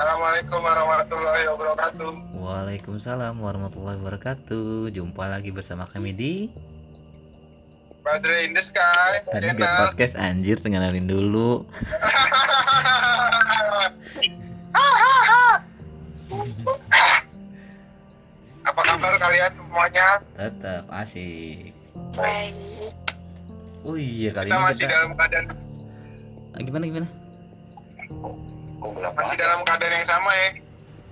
Assalamualaikum warahmatullahi wabarakatuh. Waalaikumsalam warahmatullahi wabarakatuh. Jumpa lagi bersama kami di Badre in the sky. Tadi gak podcast anjir tengenalin dulu. Apa kabar kalian semuanya? Tetap asik. Baik. Oh iya kali Kita ini masih kita dalam keadaan Ah, gimana gimana? Kok gelap masih banget? dalam keadaan yang sama ya.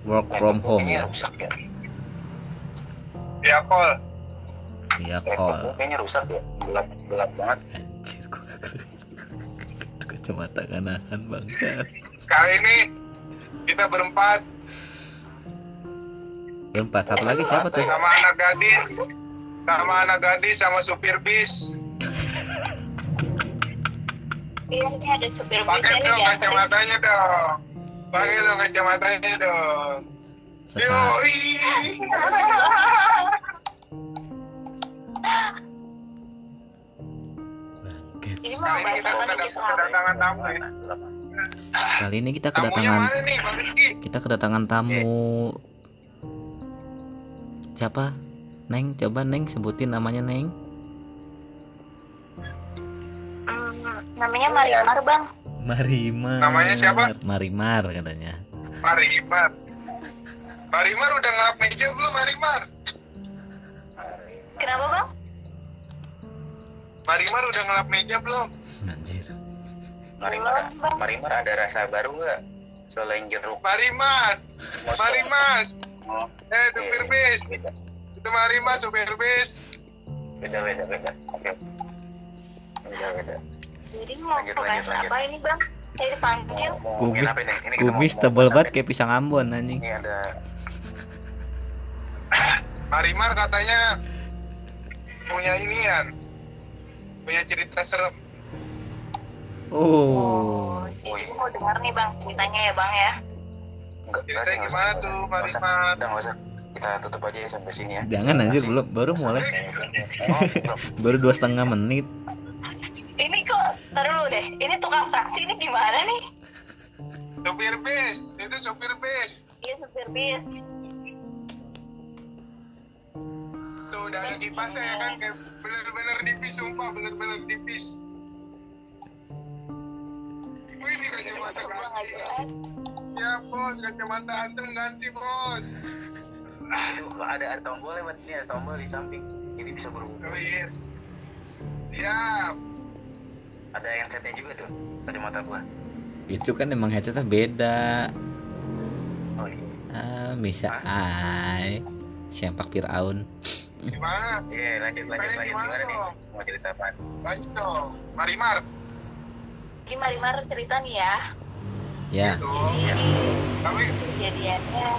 Work from home Kayaknya ya. rusak ya. Ya call. Via call. gua kayaknya rusak ya. Gelap gelap banget. Anjir kok gak keren. Kacamata kanahan bangsat. Kali ini kita berempat Berempat satu lagi siapa tuh? sama anak gadis, sama anak gadis sama supir bis. Iya, ini ada supir bis Pakai dong dianterin. kacamatanya dong. Pakai dong kacamatanya dong. Sekarang bangkit. Ini Kali mau bahas apa kedatangan nih kita? kedatangan tamu ya. Kali ini kita kedatangan nih, kita kedatangan tamu siapa? Neng, coba Neng sebutin namanya Neng. Hmm, namanya Marimar bang. Marimar. Namanya siapa? Marimar katanya. Marimar. Marimar udah ngelap meja belum Marimar? Kenapa bang? Marimar udah ngelap meja belum? Anjir. Marimar. Marimar ada rasa baru nggak? Selain jeruk. Marimas. Marimas. Oh, Eh, supir bis. Itu Marimas, supir bis. beda, beda, beda. Oke. Beda, beda. Jadi mau Lanjut, bahas lanjut, lanjut. apa ini bang? Saya dipanggil. Apa ini? Ini tebel mau banget kayak pisang Ambon anjing. Ini ada Marimar katanya punya inian. Punya cerita serem. Oh. Jadi mau dengar nih bang ceritanya ya bang ya. enggak. Ceritanya gimana tuh. Marimar? Udah nggak usah. Kita tutup aja ya sampai sini ya. Jangan anjir belum baru mulai Oh, baru dua setengah menit. Ini kok, taruh dulu deh. Ini tukang taksi ini gimana nih? Supir bis, itu supir bis. Iya supir bis. Tuh udah ada kipasnya ya kan, kayak bener-bener dipis, sumpah bener-bener dipis. Wih, ini kacamata ganti. jelas. Ya bos, kacamata antum ganti bos. Kok ada ada tombol lewat ini ada tombol di samping. Jadi bisa berubah. Oh yes. Siap. Ada yang setnya juga tuh kacamata gua. Itu kan emang headsetnya beda. Oh iya. Ah, bisa ay. Sempak Firaun. Gimana? Iya lanjut lanjut Tanya lanjut gimana gimana nih? Mau cerita apa? Lanjut dong. Marimar. Jadi Marimar cerita nih ya. Ya. Gitu. Jadi Tapi kejadiannya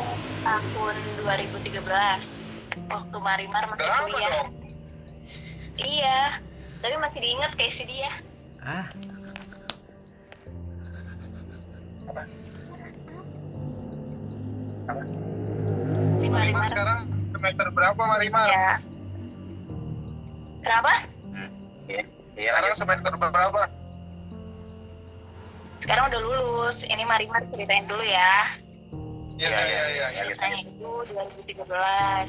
tahun 2013 waktu Marimar masih kuliah. Iya, tapi masih diinget kayak si dia. Ah, Si Marimar Marimar. sekarang semester berapa Marimar? Ya. Kenapa? Iya Sekarang lanjut. semester berapa? Sekarang udah lulus. Ini Marimar ceritain dulu ya. Iya, Iya, iya, iya. iya. Ceritanya itu 2013.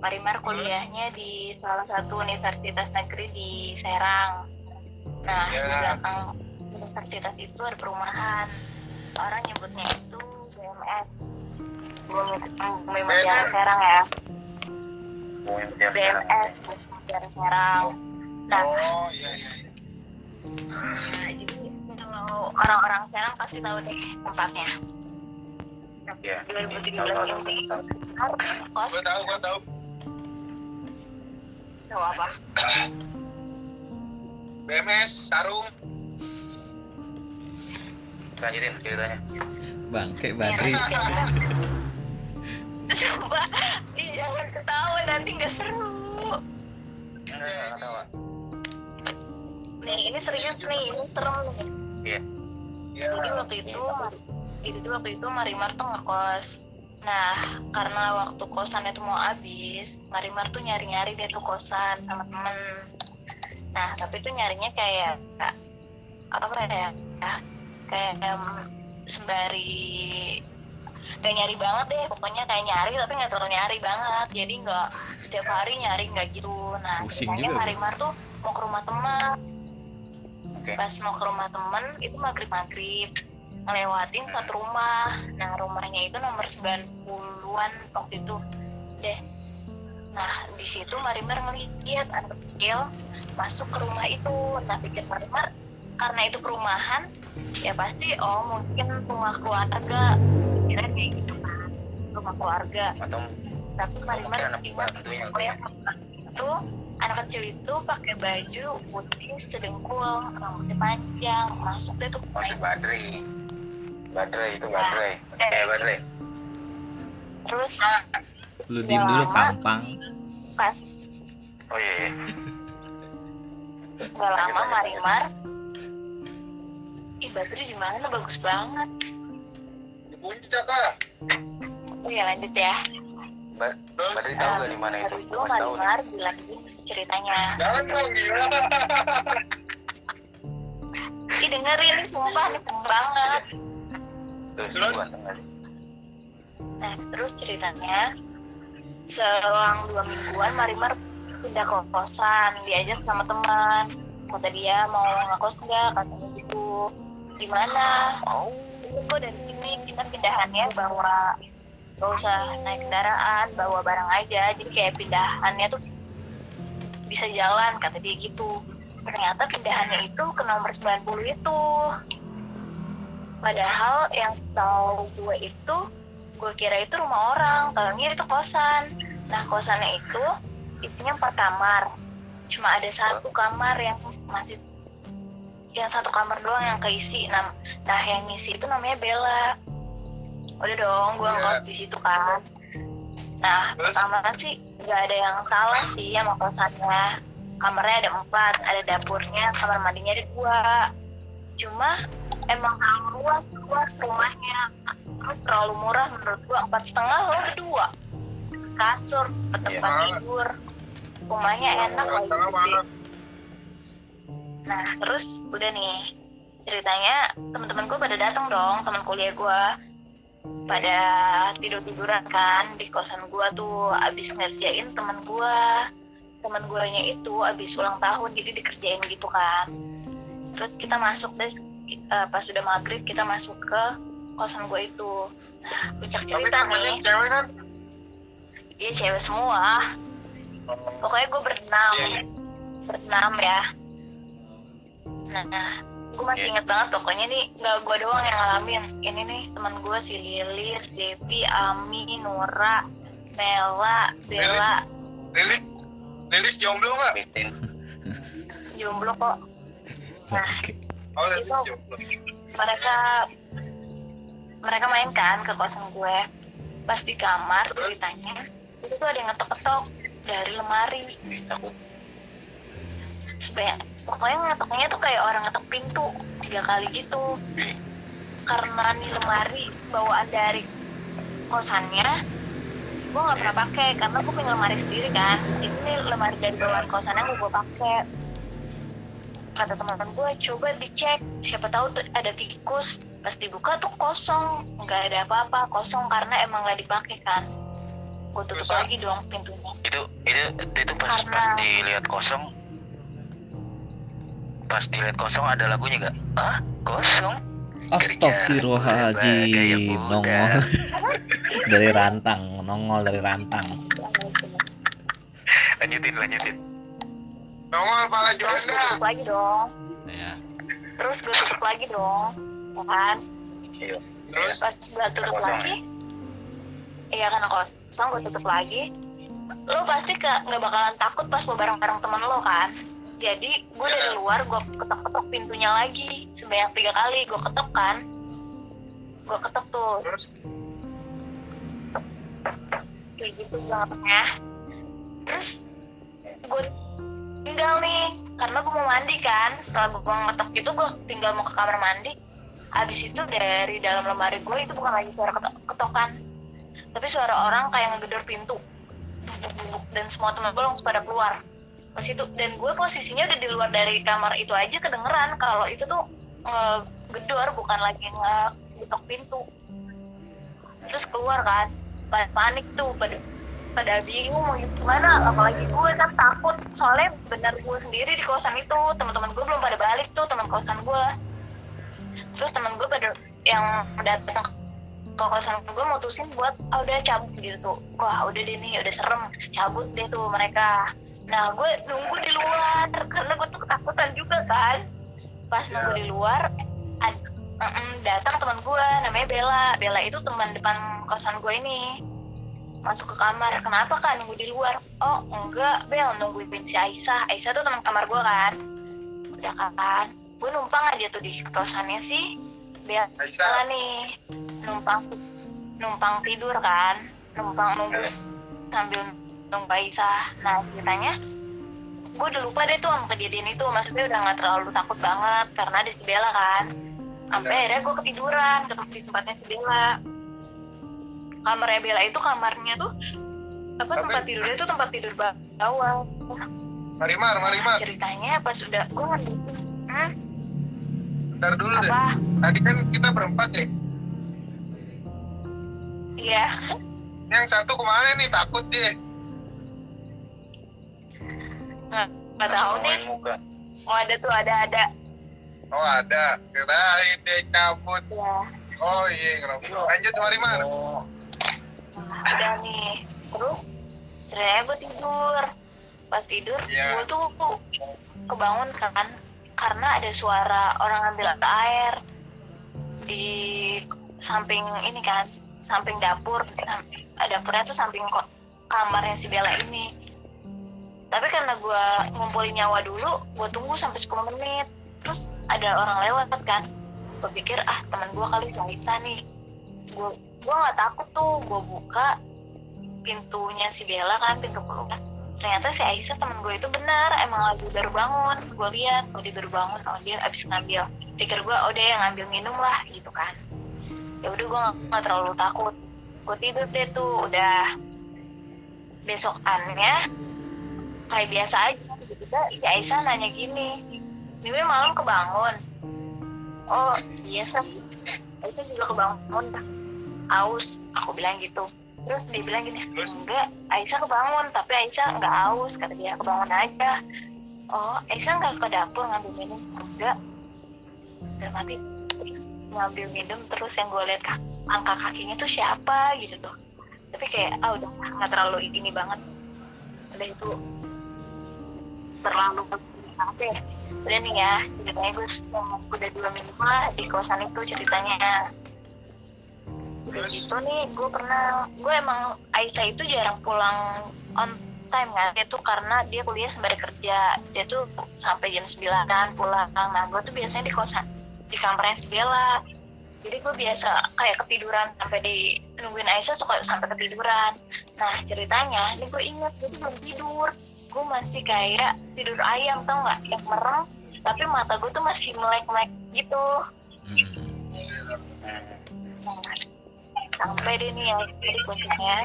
Marimar kuliahnya di salah satu universitas negeri di Serang. Nah, di Ya. belakang universitas itu ada perumahan. Orang nyebutnya itu BMS. Bumi, Bumi Mutiara. Serang ya. BMS Bumi Mutiara Serang. Nah, Oh, iya, iya. iya. Nah, jadi kalau orang-orang Serang pasti tahu deh tempatnya. Iya. 2013 Tahu, tahu, ini tahu, tahu. kos Gua tahu, gua tahu. tahu apa? BMS, sarung. Lanjutin ceritanya. bangke Badri. Coba, ih, jangan ketawa nanti nggak seru. Tahu. Nih, ini serius nih, ini serem nih. Iya. Jadi waktu itu, itu waktu itu Marimar tuh ngekos. Nah, karena waktu kosan itu mau habis, Marimar tuh nyari-nyari dia tuh kosan sama temen. Nah, tapi tuh nyarinya kayak apa ya? Kayak em, sembari kayak nyari banget deh pokoknya kayak nyari tapi nggak terlalu nyari banget jadi nggak setiap hari nyari nggak gitu nah juga, Bu. Marimar tuh mau ke rumah teman Oke. pas mau ke rumah temen itu maghrib maghrib ngelewatin satu rumah nah rumahnya itu nomor 90-an waktu itu deh nah di situ Marimar ngeliat anak kecil masuk ke rumah itu nah pikir Marimar karena itu perumahan ya pasti oh mungkin rumah keluarga kira kayak gitu kan rumah keluarga atau tapi Marimar ingat ya itu anak kecil itu pakai baju putih sedengkul rambutnya panjang masuk deh tuh masih badri badrai itu Ya. badrai eh badrai terus Lu diem dulu kampang. pas oh iya, iya. Nggak lama Marimar. ih Badri di mana? Bagus banget. Di puncak lah. oh ya lanjut ya. Ba- Terus badri tahu gak di mana itu? Marimar bilang gini ceritanya. Jangan dong gila. ih dengerin nih sumpah nih banget. Terus Nah, terus ceritanya selang dua mingguan Marimar pindah ke kosan, diajak sama teman. Kata dia mau ngekos nggak, katanya gitu. Gimana? oh kok dari sini kita pindahannya bawa gak usah naik kendaraan, bawa barang aja. Jadi kayak pindahannya tuh bisa jalan, kata dia gitu. Ternyata pindahannya itu ke nomor 90 itu. Padahal yang tahu gue itu gue kira itu rumah orang tahunya itu kosan nah kosannya itu isinya empat kamar. Cuma ada satu kamar yang masih yang satu kamar doang yang keisi. Nah, nah yang ngisi itu namanya Bella. Udah dong gue Iya. ngekos di situ kan. Nah Terus? pertama sih nggak ada yang salah sih sama kosannya. Kamarnya ada empat ada dapurnya kamar mandinya ada dua. Cuma emang luas luas rumahnya. Terus terlalu murah menurut gua empat setengah lo berdua kasur tempat Iya. tidur. Rumahnya enak Orang lagi. mana? nah terus udah nih ceritanya teman-teman gue pada datang dong teman kuliah gue pada tidur tiduran kan di kosan gue tuh abis ngerjain teman gue teman guanya itu abis ulang tahun jadi dikerjain gitu kan. Terus kita masuk deh eh, pas sudah maghrib kita masuk ke kosan gue itu. Nah puncak Tapi cerita namanya nih. cewek kan? Dia cewek semua pokoknya gue berenam Iya. berenam ya nah gue masih Iya. inget banget pokoknya nih nggak gue doang yang ngalamin ini nih teman gue si Lilis, Devi, Ami, Nora, Mela, Bella, Lilis, Lilis jomblo nggak? Jomblo kok Nah. Oke. Oh, Lilis Itu. jomblo. mereka mereka main kan ke kosan gue pas di kamar Terus? ceritanya itu tuh ada yang ngetok-ketok dari lemari. Takut sebanyak pokoknya ngetoknya tuh kayak orang ngetok pintu tiga kali gitu. Karena nih lemari bawaan dari kosannya gue nggak pernah pakai karena gue punya lemari sendiri kan. Ini lemari dari bawaan kosannya gue pakai. Kata teman-teman gue coba dicek siapa tahu ada tikus. Pas dibuka tuh kosong nggak ada apa-apa kosong karena emang nggak dipakai kan gue tutup Masa? lagi dong pintunya. Itu itu itu pas Karena- pas dilihat kosong. Pas dilihat kosong ada lagunya nggak? Ah kosong? Astagfirullahaladzim Nongol. Dari rantang Nongol dari rantang. Lanjutin lanjutin. Nongol pala terus gue Juanda. tutup lagi dong. Ya terus gue tutup lagi dong ya kan? Iya. Terus? pas gue tutup lagi iya karena kosong gue tutup lagi lo pasti ke nggak bakalan takut pas lo bareng-bareng temen lo kan? Jadi gue dari luar gue ketok-ketok pintunya lagi sebanyak tiga kali gue ketok kan? Gue ketok tuh. Kayak gitu bangetnya terus gue tinggal nih karena gue mau mandi kan? Setelah gue ngetok itu gue tinggal mau ke kamar mandi. Habis itu dari dalam lemari gue itu bukan lagi suara ketok ketokan tapi suara orang kayak ngegedor pintu. Dan semua teman gue langsung pada keluar. Pas itu dan gue posisinya udah di luar dari kamar itu aja kedengeran. Kalau itu tuh ngegedor bukan lagi ngegetok pintu. Terus keluar kan. Pada panik tuh pada pada bingung mau gimana. Apalagi gue kan takut. Soalnya bener gue sendiri di kosan itu. Teman-teman gue belum pada balik tuh teman kosan gue. Terus teman gue pada yang datang ke kosan gue mutusin buat ah, udah cabut gitu wah udah deh nih udah serem cabut deh tuh mereka. Nah gue nunggu di luar karena gue tuh ketakutan juga kan. Pas Ya. nunggu di luar ad- datang teman gue namanya Bella. Bella itu teman depan kosan gue ini. Masuk ke kamar. Kenapa kan nunggu di luar? Oh enggak Bel nungguin si Aisyah. Aisyah tuh teman kamar gue kan. Udah kan? Gue numpang aja tuh di kosannya sih Aisyah. Nih numpang numpang tidur kan. Numpang nunggu sambil nunggu Aisyah. Nah ceritanya gue udah lupa deh tuh sama kejadian itu. Maksudnya udah nggak terlalu takut banget karena ada si Bella kan. Sampai Ya. akhirnya gue ketiduran di tempatnya si Bella. Kamarnya Bella itu kamarnya tuh apa Apa? tempat tidurnya itu tempat tidur bawah. Marimar Marimar. Ceritanya pas udah gue ngambil hmm, ntar dulu deh. Apa? Tadi kan kita berempat ya? Iya. Yang satu ke mana nih? Takut dia. Nggak tahu nih. Main muka. Oh ada tuh ada ada. Oh ada. Kirain dia cabut. Ya oh iya ngerokok. Lanjut Marimar oh. Nah, udah nih. Terus ternyata gue tidur. Pas tidur Iya. gue tuh kebangun kan karena ada suara orang ambil air di samping ini kan samping dapur Samping- dapurnya tuh samping kok kamarnya si Bella ini. Tapi karena gue ngumpulin nyawa dulu gue tunggu sampai 10 menit. Terus ada orang lewat kan gue pikir ah teman gue kali Aisyah nih. Gue gue nggak takut tuh gue buka pintunya si Bella kan pintu keluar ternyata si Aisyah temen gue itu benar emang lagi baru bangun. Gue lihat oh dia baru bangun oh dia abis ngambil. Pikir gue oh dia yang ngambil minum lah gitu kan. Ya udah gue nggak terlalu takut. Gue tidur deh tuh udah besokannya kayak biasa aja. Tiba-tiba si Aisyah nanya gini Mimi malam kebangun? Oh iya sih Aisyah juga kebangun. Aus aku bilang gitu terus dia bilang gini enggak Aisyah kebangun tapi Aisyah enggak aus kata dia kebangun aja. Oh Aisyah enggak ke dapur ngambil minum? Enggak. Udah mati terus ngambil minum terus yang gue lihat angka kakinya tuh siapa? Gitu tuh. Tapi kayak ah udah nggak terlalu ini banget. Udah itu terlalu apa ya udah nih ya ceritanya gue udah dua minggu lah di kosan itu ceritanya gitu nih gue pernah gue emang Aisyah itu jarang pulang on time kan. Itu karena dia kuliah sembari kerja. Dia tuh sampai jam 9 pulang. Nah gue tuh biasanya di kosan di kamarnya si Bella jadi gue biasa kayak ketiduran sampai di nungguin Aisyah suka sampai ketiduran. Nah ceritanya ini gue inget gue tuh belum tidur. Gue masih kayak tidur ayam tau nggak? Yang merem tapi mata gue tuh masih melek-melek gitu. Hmm. Nah, sampai deh nih ya jadi kuncinya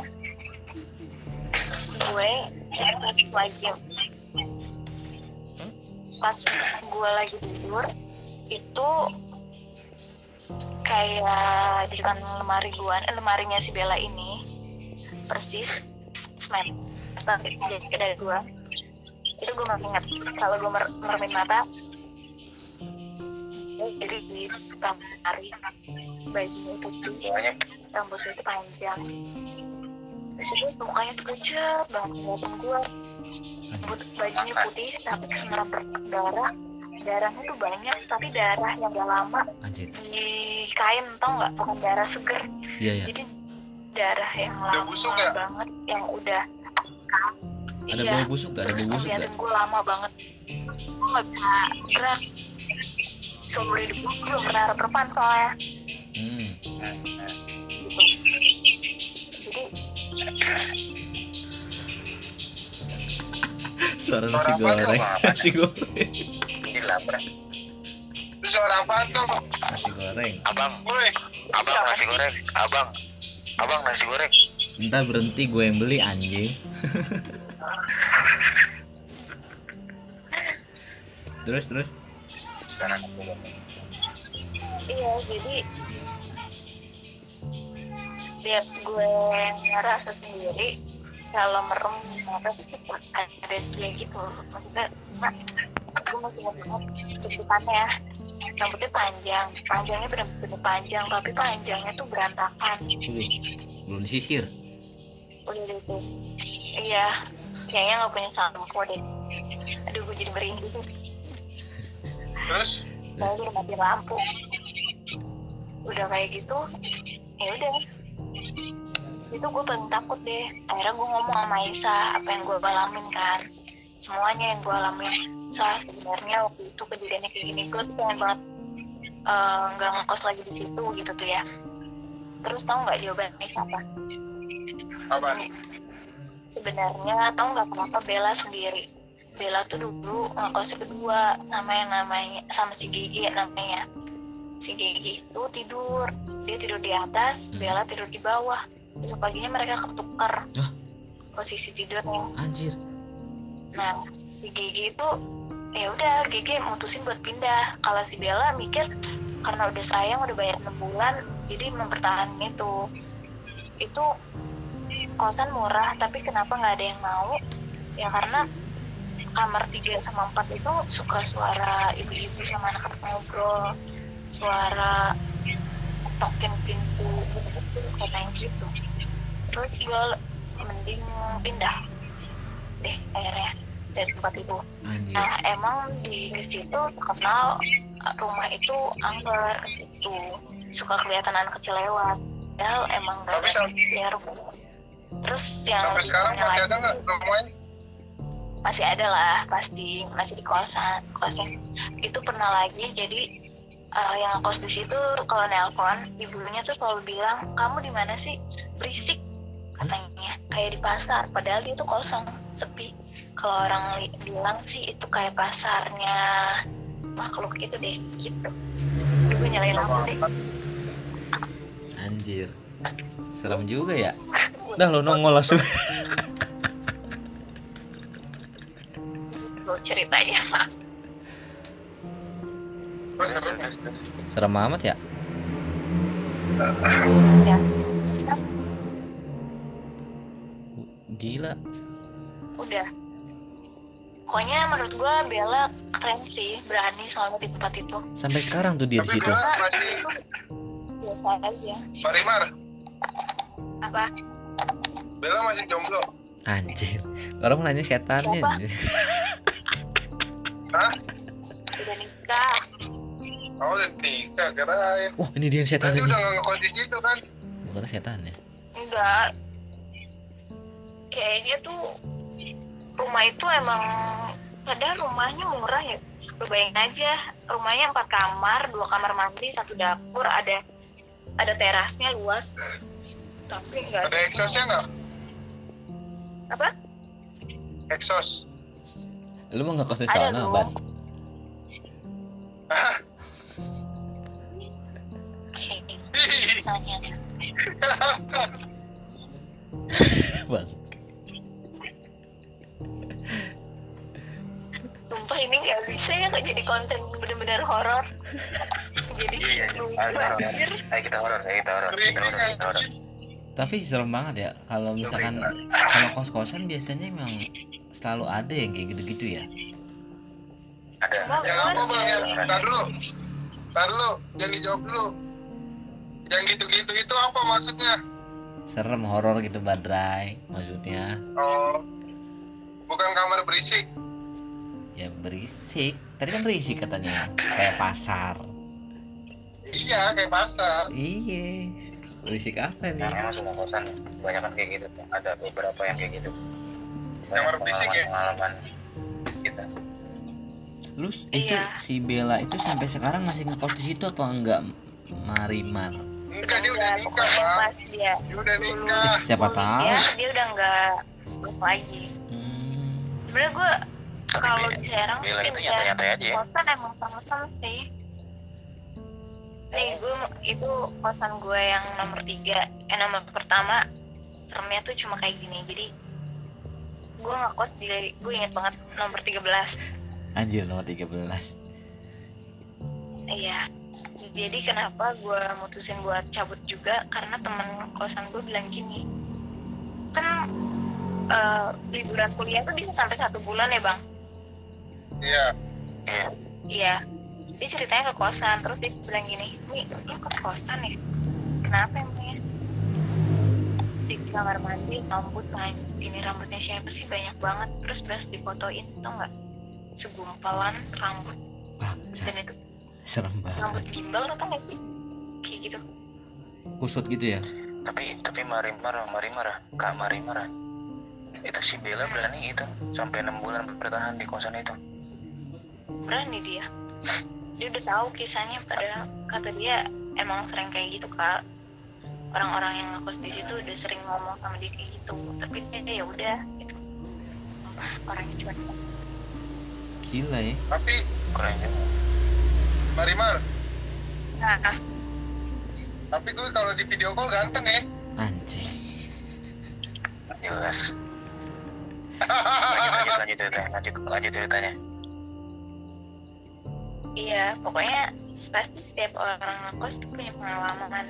gue pas lagi. Pas gue lagi tidur itu kayak di depan lemari gue eh, lemarinya si Bella ini persis men jadi dari gue itu gue masih ingat kalau gue mer mermin mata jadi di lemari bajunya itu putih banyak rambutnya itu panjang. Terus itu mukanya tuh pucet banget ngeliatin gue rambut bajunya putih tapi semerap darah darahnya tuh banyak tapi darah yang gak lama. Anjir. di kain tau nggak? Bukan darah seger. Iya ya. jadi darah yang Udah lama busuk ya? banget yang udah Ada iya, bau busuk gak? Ada bau busuk gak? ngeliatin gue lama banget. Gue nggak bisa gerak. Seumur hidup gue belum pernah ada perempuan soalnya Hmm. Suara nasi goreng. Nasi goreng. itu suara apa tuh Nasi goreng. abang woi abang nasi goreng abang abang nasi goreng Ntar berhenti gue yang beli anjing. terus terus. Iya jadi setiap gue ngerasa sendiri kalau merem apa ada dia gitu. Maksudnya nah, gue masih ingat banget tulisannya rambutnya panjang. Panjangnya benar-benar panjang tapi panjangnya tuh berantakan. Waduh, belum disisir. udah gitu iya. Kayaknya nggak punya sampo deh. Aduh gue jadi merinding. Terus? Saya udah mati lampu udah kayak gitu ya udah. Itu gue paling takut deh. Akhirnya gue ngomong sama Isa apa yang gue alamin kan. Semuanya yang gue alamin. Soal sebenarnya waktu itu kejadiannya kayak gini gue tuh pengen banget eh, nggak ngekos lagi di situ gitu tuh ya. Terus tau nggak jawaban Isa apa? Apa? Sebenarnya tau nggak kenapa Bella sendiri? Bella tuh dulu ngekosnya kedua sama yang namanya sama si Gigi namanya si Gigi itu tidur. Dia tidur di atas Hmm. Bella tidur di bawah. Besok paginya mereka ketukar Hah? posisi tidurnya. Anjir. nah si Gigi itu ya udah Gigi mutusin buat pindah. Kalau si Bella mikir karena udah sayang udah bayar 6 bulan jadi mempertahankan itu. Itu kosan murah tapi kenapa nggak ada yang mau? Ya karena kamar 3 sama 4 itu suka suara ibu-ibu sama anak-anak ngobrol suara tokin pintu kayak gitu terus gue mending pindah deh akhirnya dari tempat itu Anjir. Nah, emang di situ terkenal uh, rumah itu angker gitu. Suka kelihatan anak kecil lewat. Padahal emang gak Tapi ada rumah. Terus yang sampai sekarang masih ada lagi, nggak rumahnya Masih ada lah, pasti masih di kosan. Kosan itu pernah lagi jadi uh, yang kos di situ kalau nelpon ibunya tuh selalu bilang kamu di mana sih? Berisik katanya. Kayak di pasar padahal dia tuh kosong sepi. Kalau orang bilang sih itu kayak pasarnya makhluk itu deh gitu. Aduh, gue nyalain lampu deh. Anjir. Serem juga ya. Dah lo nongol langsung. lo ceritanya Serem amat ya. ya Gila. udah pokoknya menurut gue Bella keren sih berani soalnya di tempat itu Sampai sekarang tuh dia di situ. Bella masih biasa aja Marimar apa Bella masih jomblo Anjir. Orang nanya setannya. Siapa? Hah? Oh udah nikah kirain. Wah, ini dia yang Berarti setannya udah nggak ngekos di situ kan? Bukan setannya. enggak. Kayaknya tuh rumah itu emang padahal rumahnya murah ya. Lu bayangin aja rumahnya empat kamar dua kamar mandi satu dapur ada ada terasnya luas. Tapi enggak Ada exhaustnya nggak? apa? Exhaust. Lu mau ngekos di sana. Ban? Misalnya Bang. sumpah ini nggak bisa ya nggak jadi konten bener-bener horor jadi Iya, iya. Ayo kita horor. Ayo kita horor, ayo kita horor, kita horor, kita horor. anjing Tapi serem banget ya kalau misalkan kalau kos-kosan biasanya memang selalu ada yang kayak gitu-gitu ya. Ada. Yang apa bang? Tar dulu Tar dulu Jangan dijawab dulu Yang gitu-gitu itu apa maksudnya? Serem horor gitu badrai maksudnya. Oh Bukan kamar berisik Ya berisik. Tadi kan berisik katanya. Kayak pasar. Iya kayak pasar Iya. Berisik apa nih? memang semua kosan banyak kan kayak gitu. Ada beberapa yang kayak gitu. Kamar berisik ya? Pengalaman kita. Lu s- itu Iya. si Bella itu sampai sekarang masih ngekos di situ apa enggak Marimar? Enggak dia udah nikah bang. pas dia. Dia udah nikah. Siapa tahu. dia dia udah nggak belum lagi. Hmm. sebenarnya gue kalau di Serang Bella itu nyantai-nyantai aja ya. kosan emang sama-sama sih. Nih gue itu kosan gue yang nomor tiga. Eh nomor pertama termnya tuh cuma kayak gini. Jadi gue nggak kos di gue inget banget nomor 13 Anjir nomor 13. iya jadi kenapa gue mutusin buat cabut juga? Karena temen kosan gue bilang gini kan eh, liburan kuliah tuh bisa sampai satu bulan ya bang? Iya. Iya. iya dia ceritanya ke kosan terus dia bilang gini nih lu ke kosan ya? Kenapa emangnya? Di kamar mandi rambut main ini rambutnya siapa sih? Banyak banget. Terus beras difotoin tau nggak? Segumpalan rambut. Bangsa, dan itu serem rambut banget. gimbal lo tau nggak sih kayak gitu Kusut gitu ya? Tapi tapi Marimar, Marimar, Kak Marimar. Itu si Bella berani itu sampai enam bulan bertahan di kosan itu. berani dia dia udah tahu kisahnya pada kata dia emang sering kayak gitu kak orang-orang yang ngekos di situ udah sering ngomong sama dia kayak gitu tapi dia ya udah gitu orangnya cuma Gila ya. Tapi Keren Marimar, nah tapi gue kalau di video call ganteng ya. Anjing. Jelas. Lanjut lanjut lanjut ceritanya. Lanjut lanjut ceritanya. iya pokoknya pasti setiap orang ngekos tuh punya pengalaman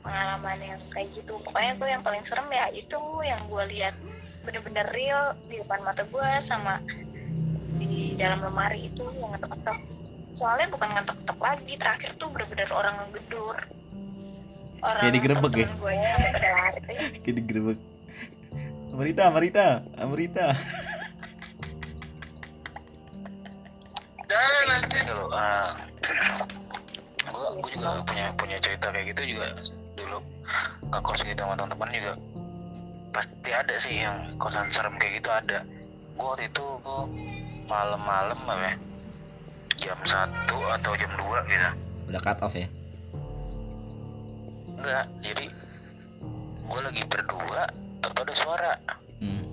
pengalaman yang kayak gitu pokoknya gue yang paling serem ya itu yang gue lihat bener-bener real di depan mata gue sama di dalam lemari itu yang ngetok-ngetok soalnya bukan ngetok-ngetok lagi terakhir tuh bener-bener orang ngegedor orang Kayak digerebek ya? gue ya sampai pada lari Kayak digerebek. Amarita, Amarita, Amarita. Jangan. Itu loh. Uh, gue gue juga punya punya cerita kayak gitu juga dulu ngekos gitu sama teman-teman juga pasti ada sih yang kosan serem kayak gitu ada gue waktu itu gua malam-malam apa ya jam satu atau jam 2 gitu Udah cut off ya? enggak jadi gue lagi berdua tau ada suara Hmm.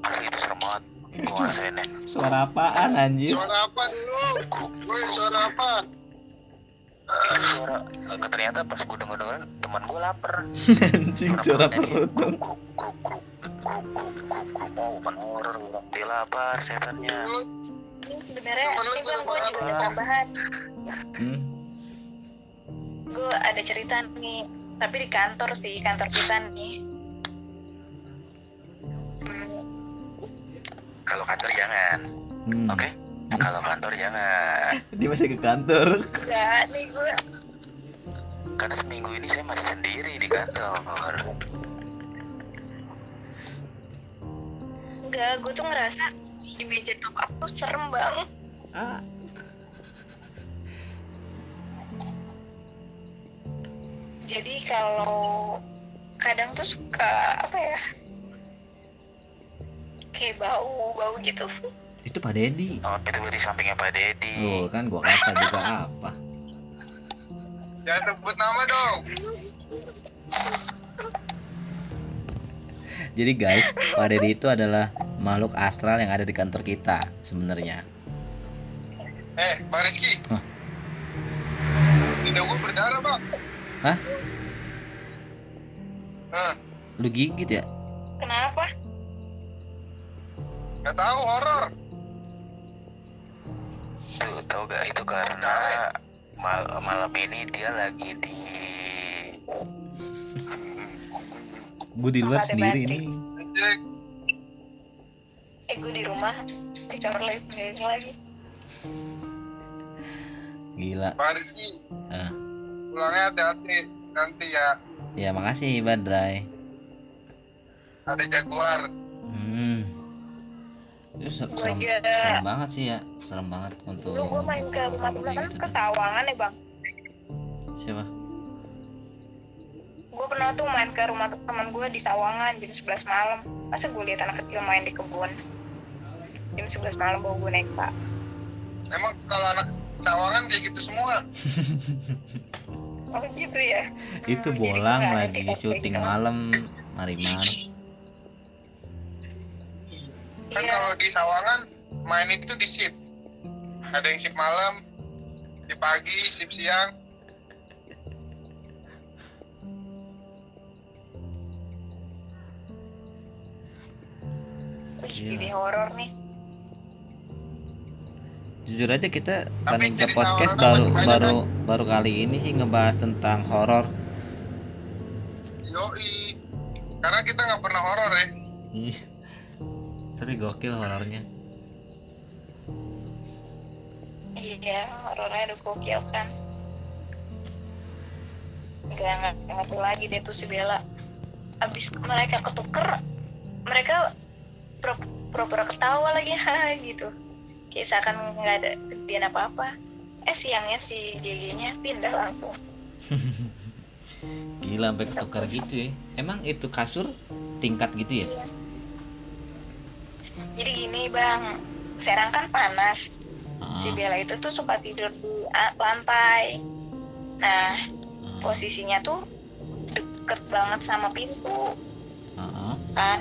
asli itu serem banget gue ngerasainnya Suara apaan anjir? Suara apa dulu? Gue suara apa? suara ternyata pas gue denger dengerin teman gue lapar Anjing suara perut dong. kruk kruk kruk kruk kruk kruk kruk oh bukan horor bilang dia lapar setannya ini sebenarnya ini gue juga ada tambahan. Hmm. gue ada cerita nih tapi di kantor sih kantor kita nih. Kalau kantor jangan. Hmm. oke? Kalau kantor jangan. Dia masih ke kantor. enggak nih gue karena seminggu ini saya masih sendiri di kantor. Enggak gue tuh ngerasa di meja top up tuh serem banget Ah. jadi kalau kadang tuh suka apa ya kayak bau bau gitu Itu Pak Dedi. oh itu di sampingnya Pak Dedi Oh, kan gua kata juga apa. jangan sebut nama dong. Jadi guys, Pak Dedi itu adalah makhluk astral yang ada di kantor kita sebenarnya. Eh, Pak Rizky. Hah? Tidak gue berdarah, Pak. Hah? Hah, Lu gigit ya? kenapa nggak tahu horor. tuh tau gak itu karena mal- malam ini dia lagi di Gue di luar sendiri baterai. Gue di rumah di kamar lain sendiri lagi Gila. Pak Rizky. Ah. Pulangnya hati-hati nanti ya. Ya makasih Badrai. Ada jaguar. Hmm. Itu se- Gua serem, serem banget sih ya, serem banget untuk dulu gue main ke rumah temen kan gitu ke. Sawangan ya bang Siapa? gue pernah tuh main ke rumah teman gue di Sawangan jam 11 malam masa gue lihat anak kecil main di kebun jam 11 malam bawa gue naik pak Emang kalau anak sawangan kayak gitu semua. oh gitu ya Itu Hmm, bolang ada lagi kayak syuting gitu. malam, Marimar. Kan Iya. kalau di sawangan main itu di shift. Ada yang shift malam, di pagi, shift siang. Wih, jadi horor nih jujur aja kita Tapi podcast baru masih banyak, baru baru kali ini sih ngebahas tentang horor Yoi. Karena kita nggak pernah horor ya. Ih, tapi gokil horornya Iya, horornya udah gokil kan. Gak nggak ngerti lagi deh tuh si Bella. Abis mereka ketuker, mereka pura- pura-pura ketawa lagi gitu. Kayak seakan nggak ada kejadian apa-apa. Eh siangnya si GG-nya pindah langsung. gila sampai ketukar gitu ya emang itu kasur tingkat gitu ya Jadi gini bang, Serang kan panas. Si Heeh, Bella itu tuh suka tidur di lantai. Nah, heeh, posisinya tuh deket banget sama pintu. heeh. kan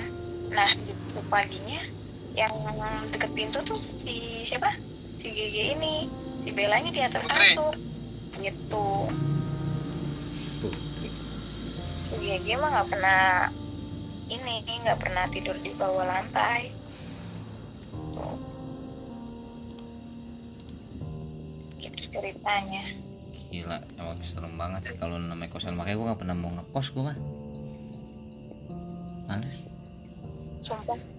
nah paginya yang deket pintu tuh si siapa? Si GG ini. Si Belanya di atas kasur. Gitu. Tuh, si GG mah nggak pernah ini nggak pernah tidur di bawah lantai. Tuh. gitu ceritanya. Gila emang serem banget sih kalau namanya kosan. Makanya gue nggak pernah mau ngekos gue mah males. Sumpah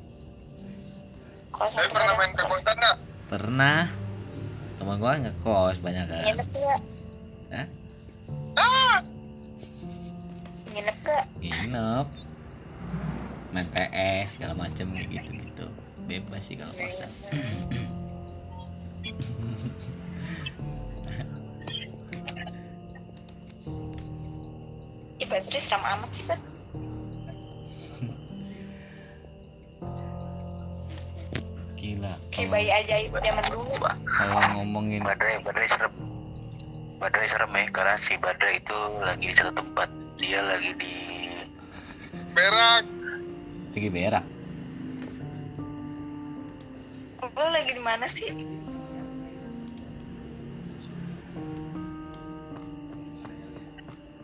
kalau Tapi pernah main ke kosan nggak? pernah. Teman gue ngekos banyak kan. Nginep gak Hah? nginep gak nginep. Main PS segala macem kayak gitu gitu bebas sih kalau kosan. Ih, Badri seram amat sih, Bat. Kayak bayi ajaib zaman dulu. kalau ngomongin Badrai Badrai serem Badrai serem ya karena si Badrai itu lagi di satu tempat dia lagi di Berak. lagi berak Lo lagi di mana sih?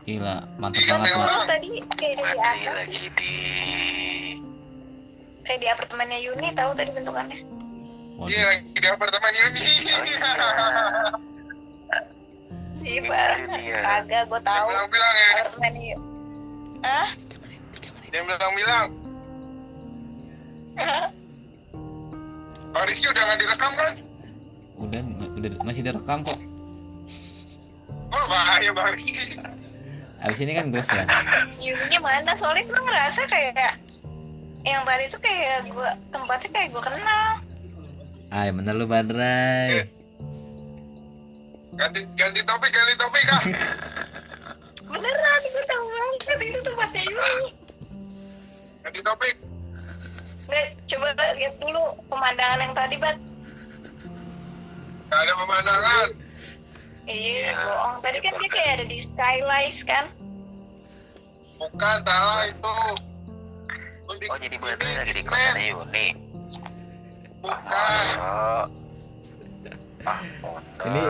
gila mantep Kan banget lo tadi kayak di Badrai atas lagi di Kayak di apartemennya Yuni tahu tadi bentukannya. Iya lagi di apartemen ini. Iya, Pak. Iya. Kagak, gue Dia tahu. bilang-bilang ya. Apartemen Yuni. Hah? Dia bilang-bilang. Pak Rizky udah nggak direkam kan? udah udah masih direkam kok Oh bahaya Bang Rizky. abis ini kan gue share Yuninya mana? Soalnya gue ngerasa kayak yang tadi tuh kayak gue tempatnya kayak gue kenal. Ah bener lu Badrai Ganti ganti topik ganti topik kak. Beneran, gue tahu banget itu tempatnya Yuni. Ganti topik. Nggak, coba lihat dulu pemandangan yang tadi, Bat. Gak ada pemandangan. Iya, bohong. Tadi kan dia kayak ada di skylight kan? Bukan salah itu. Oh jadi Badrai ini lagi di kosan Yuni Bukan. Masa Ah, ini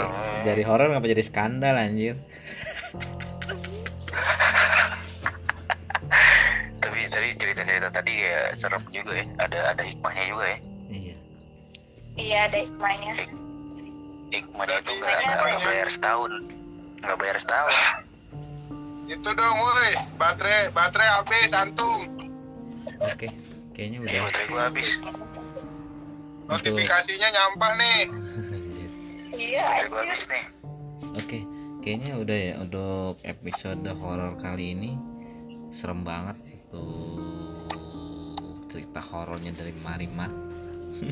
dari horor ngapa jadi skandal anjir? Tapi tadi cerita-cerita tadi kayak serem juga ya. Ada ada hikmahnya juga ya. Iya. Iya, ada hikmahnya. hikmahnya itu nggak nggak bayar setahun. Nggak bayar setahun. Itu dong woi. Baterai baterai habis antum. oke kayaknya udah. Baterai gua habis Notifikasinya nyampah nih. Iya, habis nih oke kayaknya udah ya untuk episode horor kali ini serem banget tuh cerita horornya dari Marimar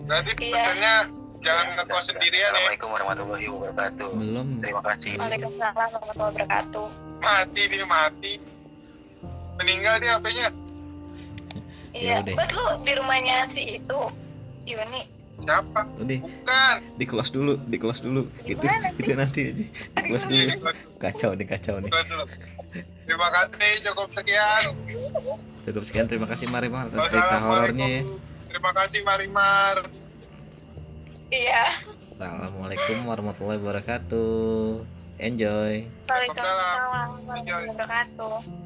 Berarti Iya. pesannya jangan ngekos sendirian ya. Assalamualaikum warahmatullahi wabarakatuh belum terima kasih Waalaikumsalam warahmatullahi wabarakatuh. Mati dia mati. Meninggal dia HP-nya. Ya Iya, udah. buat lu di rumahnya si itu, Yuni. Siapa? udah Bukan. di close dulu di close dulu itu Gimana itu nanti aja di close dulu kacau nih kacau nih. Terima kasih cukup sekian. cukup sekian terima kasih Marimar atas cerita horornya ya. Terima kasih Marimar. Iya. Assalamualaikum warahmatullahi wabarakatuh enjoy Waalaikumsalam warahmatullahi wabarakatuh.